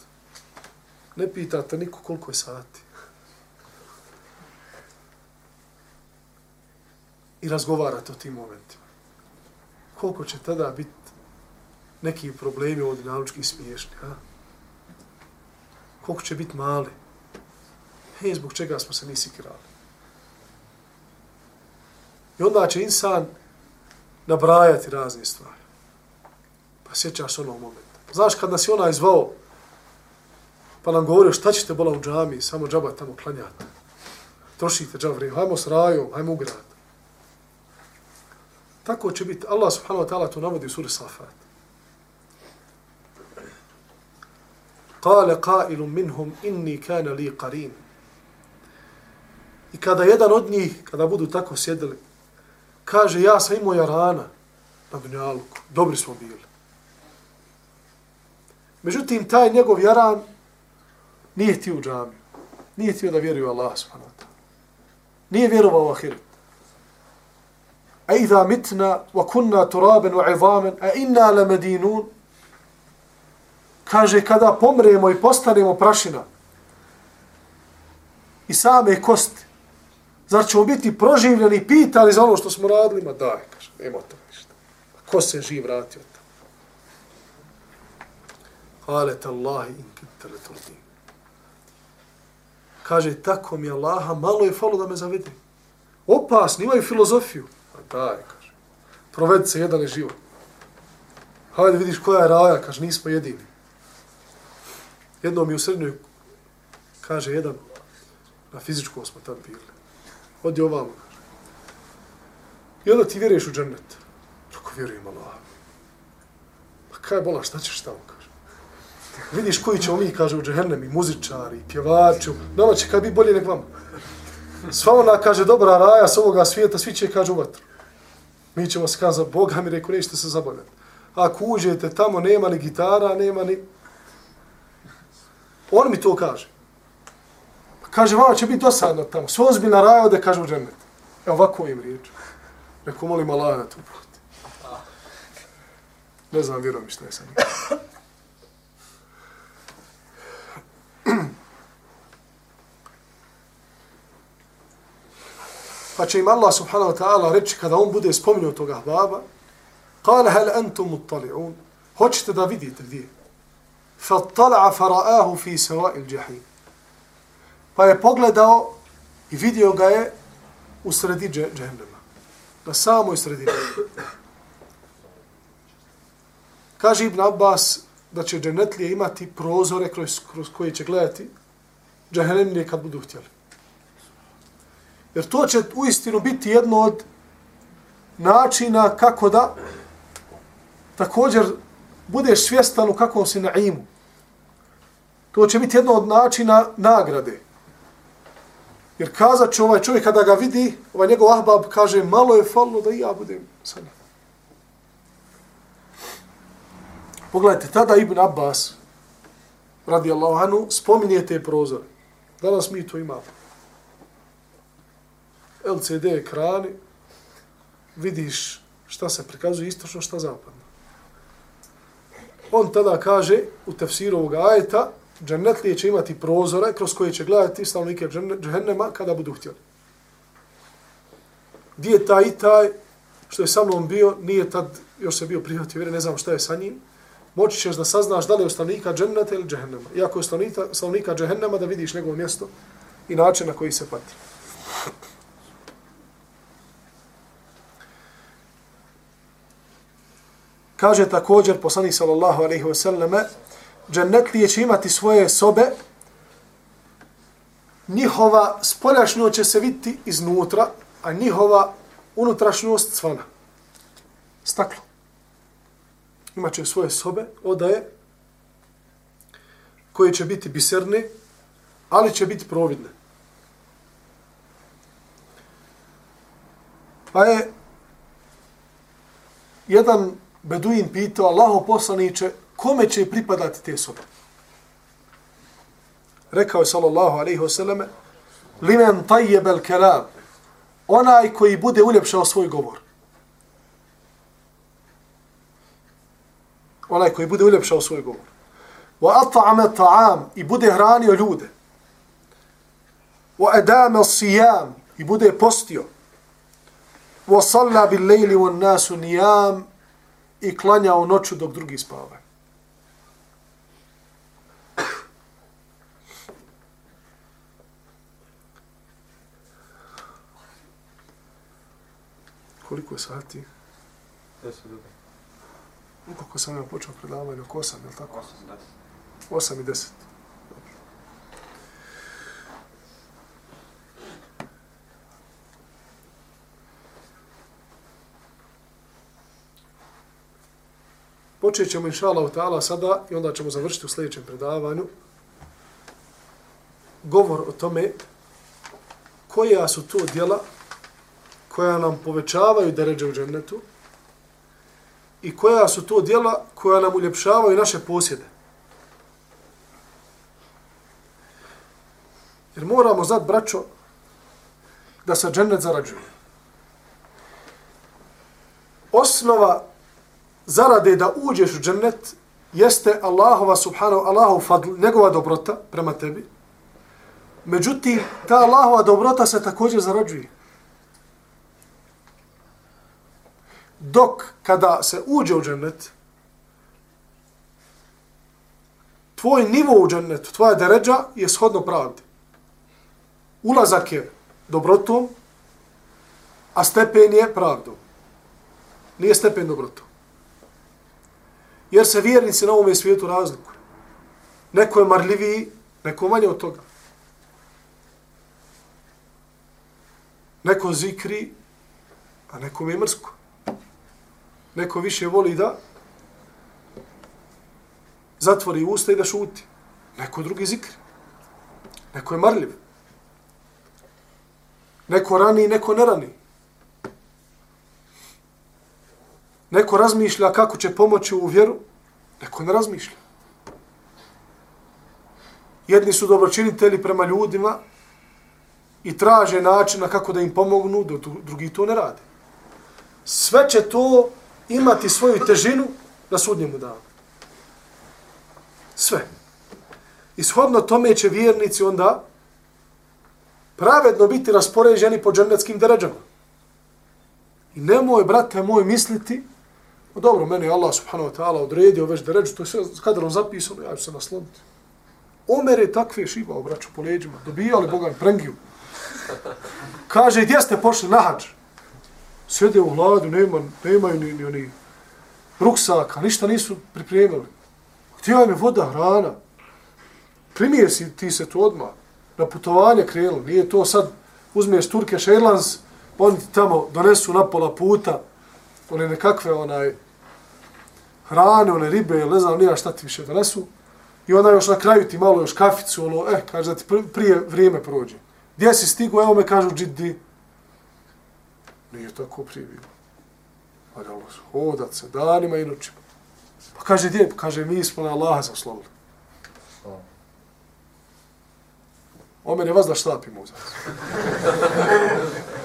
Ne pitate niko koliko je sati. I razgovarate o tim momentima. Koliko će tada biti neki problemi od naučkih smiješni, a? Koliko će biti mali? Hej, zbog čega smo se nisi krali? I onda će insan nabrajati razne stvari. Pa sjećaš onog momenta. Znaš kad nas je onaj zvao, pa nam govorio šta ćete bola u džami, samo džaba tamo klanjate. Trošite džavri, hajmo s rajom, hajmo u grad. Tako će biti. Allah subhanahu wa ta'ala to navodi u suri Safat. Kale qailu minhum inni kana li qarin. I kada jedan od njih, kada budu tako sjedili, kaže ja sam imao jarana na dunjalku, dobri smo bili. Međutim, taj njegov jaran nije htio u džamiju. Nije htio da vjeruje Allah subhanahu wa ta'ala. Nije vjerovao u ahiret. A idha mitna wa kunna turaben wa ivamen, a inna la medinun. Kaže, kada pomremo i postanemo prašina i same kosti, zar ćemo biti proživljeni i pitali za ono što smo radili? Ma daj, kaže, nema to ništa. Ko se živ vratio? Halet Allahi in kitele turdin. Kaže, tako mi Allaha, malo je falo da me zavede. Opasni, imaju filozofiju. Daj, kaže. Provedi se jedan život. Hajde vidiš koja je raja, kaže, nismo jedini. Jednom je u srednjoj, kaže jedan, na fizičkom smo tam bili. Odi ovamo, kaže. I onda ti vjeruješ u džennet. Tako vjerujem Allah. Pa kaj bola, šta ćeš tamo, kaže. Vidiš koji ćemo mi, kaže, u džehennemi, muzičari, pjevači, nama će kad biti bolje nek vama. Sva ona, kaže, dobra raja s ovoga svijeta, svi će, kaže, u vatru. Mi ćemo se kazati, Boga mi rekao, nećete se zabavljati. Ako uđete tamo, nema ni gitara, nema ni... On mi to kaže. Kaže, vama će biti dosadno tamo. Sve ozbiljna raja ode, kaže, u džennet. Evo, ovako im riječ. Rekao, molim Allah da to puti. Ne znam, vjerujem šta je sam. Pa će im Allah subhanahu wa ta'ala reći kada on bude spominjao toga baba, kale hel entum muttali'un, hoćete da vidite gdje? Fattala'a fara'ahu fi sawa'il jahim. Pa je pogledao i vidio ga je u sredi džehennema. Na samoj sredini. Kaže Ibn Abbas da će dženetlije imati prozore kroz, kroz koje će gledati džehennemlije kad budu htjeli. Jer to će u istinu biti jedno od načina kako da također budeš svjestan u kakvom si naimu. To će biti jedno od načina nagrade. Jer kazat će ovaj čovjek kada ga vidi, ovaj njegov ahbab kaže malo je falno da i ja budem sa njim. Pogledajte, tada Ibn Abbas, radi Allahu anu, spominje te prozore. Danas mi to imamo. LCD ekrani, vidiš šta se prikazuje istočno, šta zapadno. On tada kaže u tefsiru ovoga ajeta, džennetlije će imati prozore kroz koje će gledati stanovnike džehennema kada budu htjeli. Gdje je taj i taj što je sa mnom bio, nije tad još se bio prihvatio, vjeri, ne znam šta je sa njim, moći ćeš da saznaš da li je stanovnika dženneta ili džehennema. Iako je stanovnika džehennema, da vidiš njegovo mjesto i način na koji se pati. Kaže također poslanik sallallahu alaihi wa sallame, džennetlije će imati svoje sobe, njihova spoljašnjost će se vidjeti iznutra, a njihova unutrašnjost cvana. Staklo. Imaće svoje sobe, odaje, koje će biti biserne, ali će biti providne. Pa je jedan beduin pitao Allaho poslaniće kome će pripadati te sobe. Rekao je sallallahu alaihi wasallame limen tajjebel kelam onaj koji bude uljepšao svoj govor. Onaj koji bude uljepšao svoj govor. Wa at'ama ta'am i bude hranio ljude. Wa adama siyam i bude postio. Wa salla bil lejli wa nasu nijam i klanjao noću dok drugi spavaju. Koliko je sati? 10 ljudi. Koliko sam ja počeo predavanje? Oko 8, je li tako? 8, 10. 8 i 10. Počet ćemo, inša Allah, ta'ala, sada i onda ćemo završiti u sljedećem predavanju govor o tome koja su to djela koja nam povećavaju deređe u džennetu i koja su to djela koja nam uljepšavaju naše posjede. Jer moramo znat, braćo, da se džennet zarađuje. Osnova zarade da uđeš u džennet jeste Allahova subhanahu, Allahu fadl, njegova dobrota prema tebi. Međutim, ta Allahova dobrota se također zarađuje. Dok kada se uđe u džennet, tvoj nivo u džennetu, tvoja deređa je shodno pravdi. Ulazak je dobrotom, a stepen je pravdom. Nije stepen dobrotom. Jer se vjernici na ovome svijetu razlikuju. Neko je marljiviji, neko manje od toga. Neko zikri, a neko je mrsko. Neko više voli da zatvori usta i da šuti. Neko drugi zikri. Neko je marljiv. Neko rani, neko ne rani. Neko razmišlja kako će pomoći u vjeru, neko ne razmišlja. Jedni su dobročinitelji prema ljudima i traže načina kako da im pomognu, dok drugi to ne rade. Sve će to imati svoju težinu na sudnjemu danu. Sve. Ishodno tome će vjernici onda pravedno biti raspoređeni po džennetskim deređama. I nemoj, brate moj, misliti Pa dobro, meni Allah subhanahu wa ta'ala odredio već da ređu, to je sve kadrom zapisano, ja ću se nasloniti. Omer je takve šiba obraću po leđima, dobijali Boga prengiju. Kaže, gdje ste pošli na hađ? Sjede u hladu, nema, nemaju ni, ni oni ruksaka, ništa nisu pripremili. Htio im je voda, hrana? Primije si ti se tu odmah. Na putovanje krenu, nije to sad, uzmeš Turkish Airlines, pa oni ti tamo donesu na pola puta, one nekakve onaj hrane, one ribe, ne znam nija šta ti više donesu. I onda još na kraju ti malo još kaficu, ono, eh, kaže da ti prije vrijeme prođe. Gdje si stigo, evo me kažu džiddi. Nije tako prije bilo. Ali ono, hodat se danima i noćima. Pa kaže, gdje? Pa kaže, mi smo na Allaha zaslovili. O mene vas da štapimo uzad.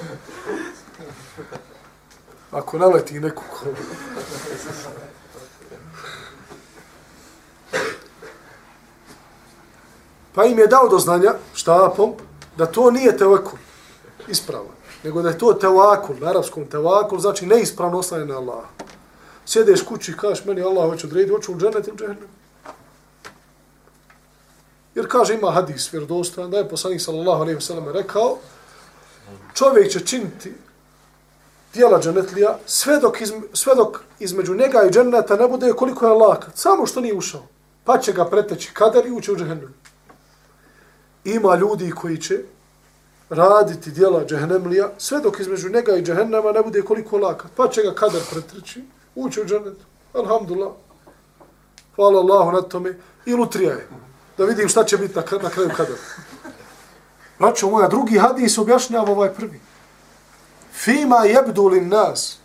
Ako naleti neku ko... Pa im je dao do znanja, štapom, da to nije tevakul, ispravno, nego da je to tevakul, na arapskom tevakul, znači neispravno ostane na Allah. Sjedeš kući i kažeš meni Allah hoće odrediti, hoću u dženet ili dženet. Jer kaže ima hadis vjerodostojan, da je poslanik sallallahu alaihi wa sallam rekao, čovjek će činiti dijela dženetlija, sve dok, izme, sve dok između njega i dženeta ne bude koliko je Allah, samo što nije ušao. Pa će ga preteći kadar i ući u džehennem. Ima ljudi koji će raditi dijela džehennemlija, sve dok između njega i džehennema ne bude koliko lakat. Pa će ga kadar pretreći, ući u džennet. Alhamdulillah. Hvala Allahu na tome. I lutrija je. Da vidim šta će biti na, na kraju kadar. Braćo moja, drugi hadis objašnjava ovaj prvi. Fima jebdu li nas.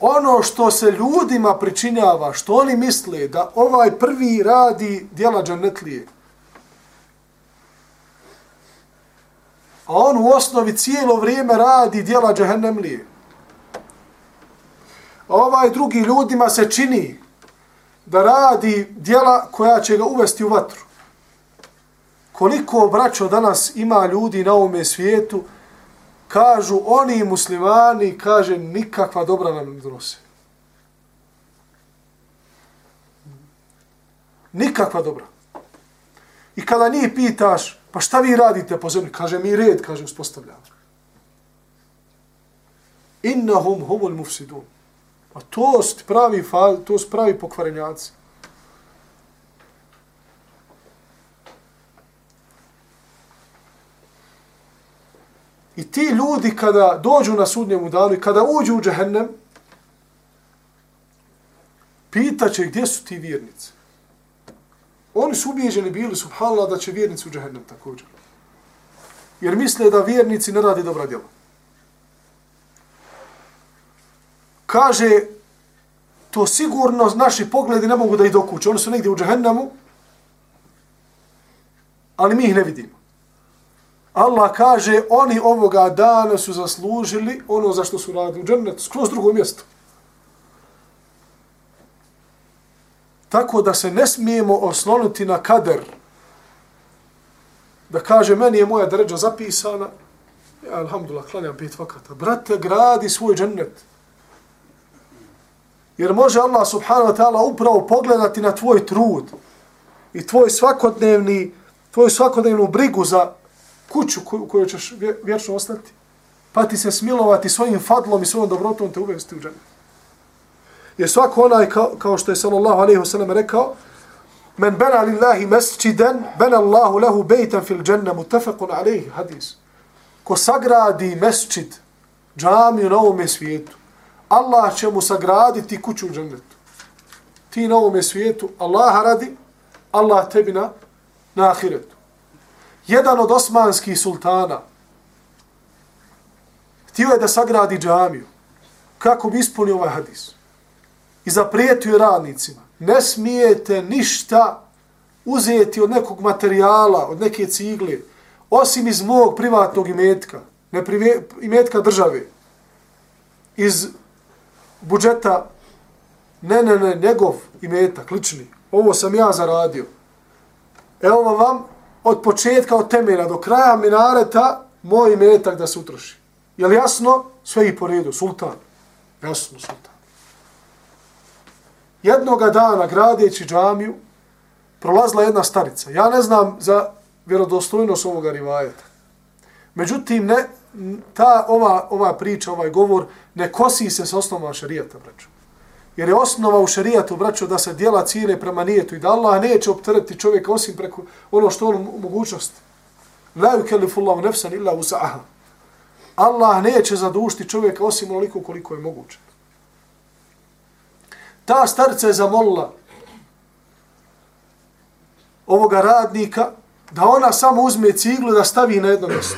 Ono što se ljudima pričinjava, što oni misle da ovaj prvi radi djela džanetlije. A on u osnovi cijelo vrijeme radi djela džahennemlije. A ovaj drugi ljudima se čini da radi djela koja će ga uvesti u vatru. Koliko, braćo, danas ima ljudi na ovome svijetu, kažu oni muslimani, kaže, nikakva dobra nam ne donose. Nikakva dobra. I kada njih pitaš, pa šta vi radite po zemlji? Kaže, mi red, kaže, uspostavljamo. Innahum humul mufsidun. A to su pravi, to su pravi pokvarenjaci. I ti ljudi kada dođu na sudnjemu danu i kada uđu u džehennem, pitaće gdje su ti vjernici. Oni su ubijeđeni bili, subhanallah, da će vjernici u džehennem također. Jer misle da vjernici ne radi dobra djela. Kaže, to sigurno naši pogledi ne mogu da ih dokuće. Oni su negdje u džehennemu, ali mi ih ne vidimo. Allah kaže, oni ovoga dana su zaslužili ono za što su radili u džennetu, skroz drugo mjesto. Tako da se ne smijemo oslonuti na kader. Da kaže, meni je moja dređa zapisana, ja, alhamdulillah, klanjam pet vakata. Brate, gradi svoj džennet. Jer može Allah subhanahu wa ta'ala upravo pogledati na tvoj trud i tvoj svakodnevni, tvoju svakodnevnu brigu za kuću koju, koju ćeš vječno ostati. Pa ti se smilovati svojim fadlom i svojom dobrotom te uvesti u džennet. Jer svako onaj, kao, kao što je sallallahu alaihi wasallam rekao, men bena lillahi mesčiden, bena Allahu lehu bejtan fil dženna mutafakun alaihi hadis. Ko sagradi mesčid, džamiju na ovome svijetu, Allah će mu sagraditi kuću u džennetu. Ti na ovome svijetu, Allaha radi, Allah tebi na, na ahiretu. Jedan od osmanskih sultana htio je da sagradi džamiju. Kako bi ispunio ovaj hadis? I zaprijetio radnicima. Ne smijete ništa uzeti od nekog materijala, od neke cigle, osim iz mog privatnog imetka, ne privje, imetka države, iz budžeta, ne, ne, ne, njegov imetak, lični. Ovo sam ja zaradio. Evo vam od početka, od temelja do kraja minareta, moj metak da se utroši. Je li jasno? Sve i po redu, sultan. Jasno, sultan. Jednoga dana, gradeći džamiju, prolazila jedna starica. Ja ne znam za vjerodostojnost ovoga rivajeta. Međutim, ne, ta ova, ova priča, ovaj govor, ne kosi se s osnovama šarijata, braću. Jer je osnova u šarijatu, braćo, da se dijela cijene prema nijetu i da Allah neće optrati čovjeka osim preko ono što on mogućnost. La yukellifullahu nefsan illa usaha. Allah neće zadušiti čovjeka osim onoliko koliko je moguće. Ta starca je zamolila ovoga radnika da ona samo uzme ciglu da stavi na jedno mjesto.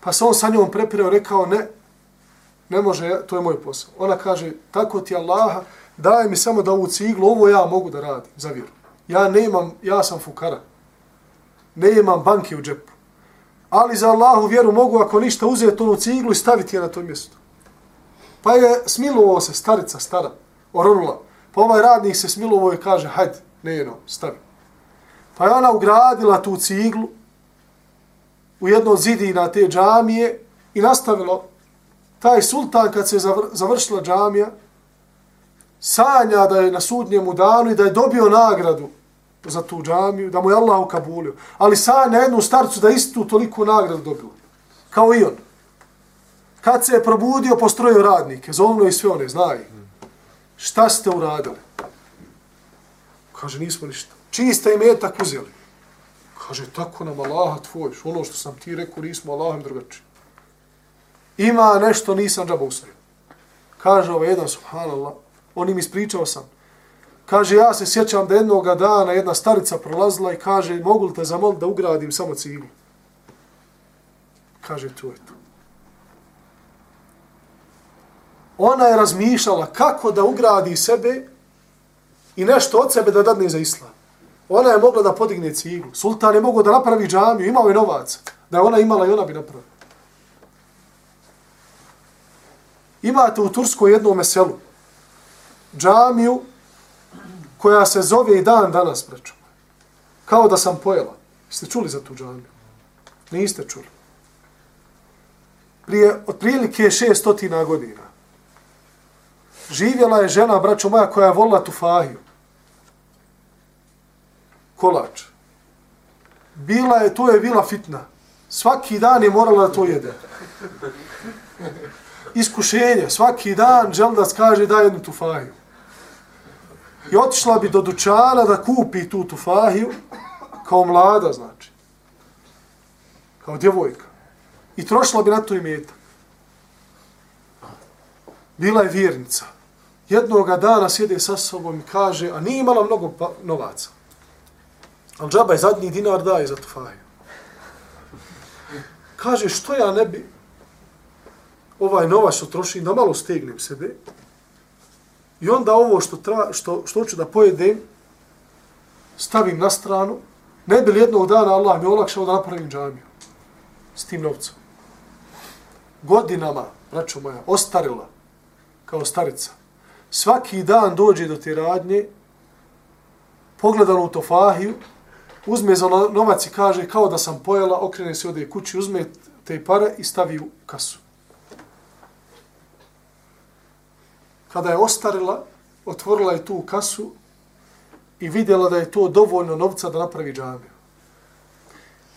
Pa se on sa njom prepirao, rekao, ne, ne može, to je moj posao. Ona kaže, tako ti Allaha, daj mi samo da ovu ciglu, ovo ja mogu da radim, za vjeru. Ja nemam, ja sam fukara. Ne imam banke u džepu. Ali za Allahu vjeru mogu, ako ništa, uzeti onu ciglu i staviti je na to mjesto. Pa je smilovao se starica, stara, oronula. Pa ovaj radnik se smilovao i kaže, hajde, ne jedno, stavi. Pa je ona ugradila tu ciglu u jedno zidina te džamije i nastavilo taj sultan kad se završila džamija sanja da je na sudnjemu danu i da je dobio nagradu za tu džamiju, da mu je Allah ukabulio. Ali sanja jednu starcu da istu toliko nagradu dobio. Kao i on. Kad se je probudio, postrojio radnike, zovno i sve one, znaju. Šta ste uradili? Kaže, nismo ništa. Čiji ste imetak uzeli? Kaže, tako nam Allaha tvoj, ono što sam ti rekao, nismo Allahom drugačiji. Ima nešto, nisam džaba usrio. Kaže ovaj jedan, subhanallah, on im ispričao sam. Kaže, ja se sjećam da jednoga dana jedna starica prolazila i kaže, mogu li te zamoliti da ugradim samo ciglu? Kaže, tu je to. Ona je razmišljala kako da ugradi sebe i nešto od sebe da dadne za islam. Ona je mogla da podigne ciglu. Sultan je mogao da napravi džamiju, imao je novac. Da je ona imala i ona bi napravila. Imate u Turskoj jednom selu džamiju koja se zove i dan danas, preču. Kao da sam pojela. Ste čuli za tu džamiju? Niste čuli. Prije otprilike 600 godina živjela je žena, braćo moja, koja je volila tufahiju. Kolač. Bila je, to je bila fitna. Svaki dan je morala da to jede iskušenja. Svaki dan želda kaže daj jednu tufahiju. I otišla bi do dućana da kupi tu tufahiju kao mlada, znači. Kao djevojka. I trošila bi na to imetak. Bila je vjernica. Jednoga dana sjede sa sobom i kaže, a nije imala mnogo pa novaca. Ali džaba je zadnji dinar daje za tufahiju. Kaže, što ja ne bi ovaj novac što trošim, da malo stegnem sebe, i onda ovo što, tra, što, što ću da pojedem, stavim na stranu, ne bi li jednog dana Allah mi olakšao da napravim džamiju s tim novcem. Godinama, braćo moja, ostarila kao starica. Svaki dan dođe do te radnje, pogleda u tofahiju, uzme za novac i kaže kao da sam pojela, okrene se ode kući, uzme te pare i stavi u kasu. Kada je ostarila, otvorila je tu kasu i vidjela da je to dovoljno novca da napravi džamiju.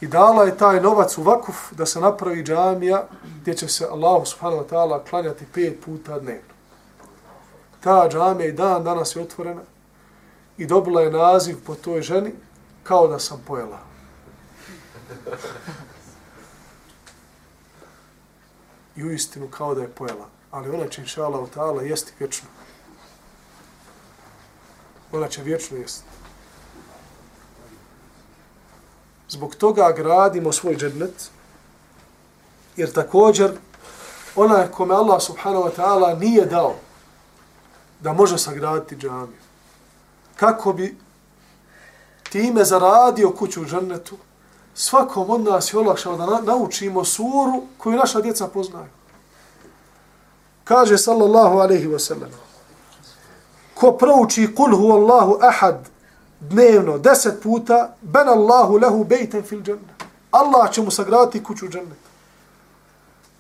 I dala je taj novac u vakuf da se napravi džamija gdje će se Allah subhanahu wa ta'ala klanjati pet puta dnevno. Ta džamija i dan danas je otvorena i dobila je naziv po toj ženi kao da sam pojela. I u istinu kao da je pojela. Ali ona će, inša Allah, ta'ala, jesti vječno. Ona će vječno jesti. Zbog toga gradimo svoj džennet, jer također ona kome Allah subhanahu wa ta'ala nije dao da može sagraditi džamiju. Kako bi time zaradio kuću u džennetu, svakom od nas je olakšao da naučimo suru koju naša djeca poznaju. Kaže sallallahu alaihi wa sallam, ko prouči kul hu Allahu ahad dnevno deset puta, ben Allahu lehu bejten fil džennet. Allah će mu sagraditi kuću u džennetu.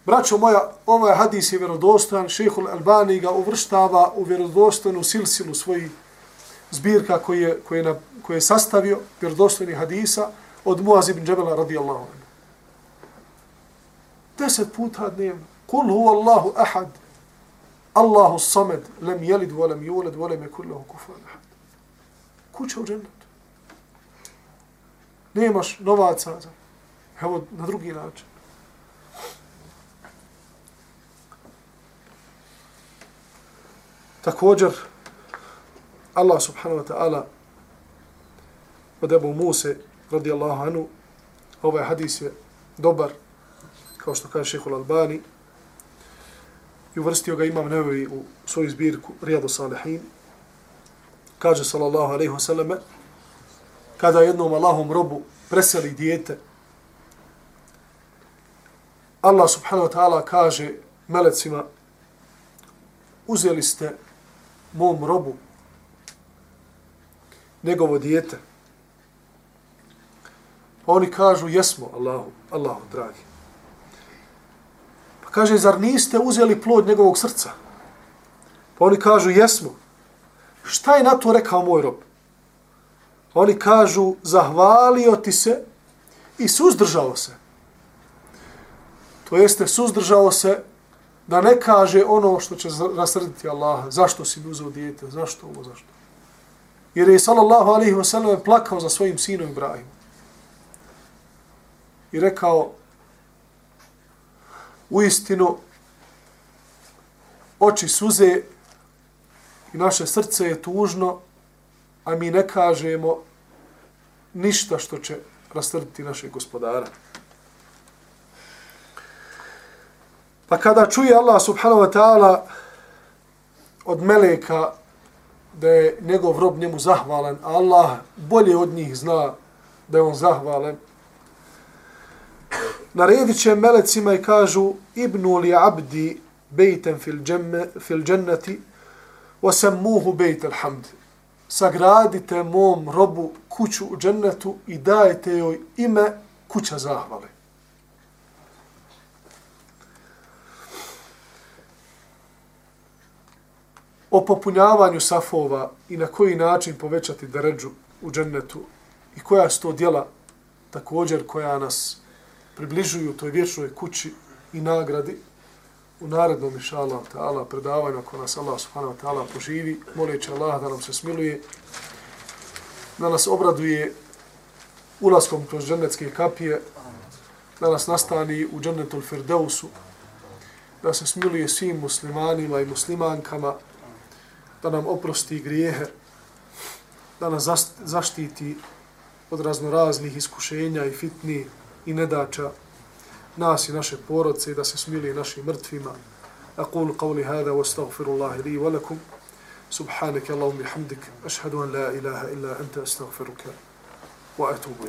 Braćo moja, ovaj hadis je vjerodostojan, šehhul Albani ga uvrštava u vjerodostojnu silsilu svojih zbirka koji je, koji je, na, koji je sastavio, vjerodostojni hadisa, od Muaz ibn Džebela radijallahu anhu. Deset puta dnevno. Kul hu Allahu ahad. Allahu samed. Lem jelid, volem juled, volem je kullahu kufan ahad. Kuća u džennetu. Nemaš novaca. Evo, na drugi način. Također, Allah subhanahu wa ta'ala od Ebu Muse, radijallahu anhu, ovaj hadis je dobar, kao što kaže šehhul Albani, i uvrstio ga imam nevevi u svoju zbirku Rijadu Salihin, kaže sallallahu alaihi wasallam, kada jednom Allahom robu preseli dijete, Allah subhanahu wa ta'ala kaže melecima, uzeli ste mom robu njegovo dijete. Pa oni kažu, jesmo, Allahu, Allahu, dragi. Kaže, zar niste uzeli plod njegovog srca? Pa oni kažu, jesmo. Šta je na to rekao moj rob? Oni kažu, zahvalio ti se i suzdržao se. To jeste, suzdržao se da ne kaže ono što će rasrditi Allaha, zašto si mi uzeo dijete, zašto ovo, zašto. Jer je sallallahu alaihi wa sallam plakao za svojim sinom Ibrahim. I rekao, u istinu, oči suze i naše srce je tužno, a mi ne kažemo ništa što će rastrditi našeg gospodara. Pa kada čuje Allah subhanahu wa ta'ala od meleka da je njegov rob njemu zahvalan, a Allah bolje od njih zna da je on zahvalan, naredit će melecima i kažu ibnu li abdi bejten fil, džemme, fil dženneti wasammuhu bejt alhamd. Sagradite mom robu kuću u džennetu i dajte joj ime kuća zahvale. o popunjavanju safova i na koji način povećati deređu u džennetu i koja su to djela također koja nas približuju toj vječnoj kući i nagradi u narednom inša ta'ala predavanju ako nas Allah subhanahu wa ta'ala poživi moleći Allah da nam se smiluje da nas obraduje ulaskom kroz džennetske kapije da nas nastani u džennetul firdeusu da se smiluje svim muslimanima i muslimankama da nam oprosti grijehe, da nas zaštiti od raznoraznih iskušenja i fitni i nedača nas i naše porodce i da se smili našim mrtvima. Aqulu قولي هذا واستغفر الله لي ولكم سبحانك اللهم Subhanaka Allahumma hamdik لا an la ilaha illa anta astaghfiruka wa atubu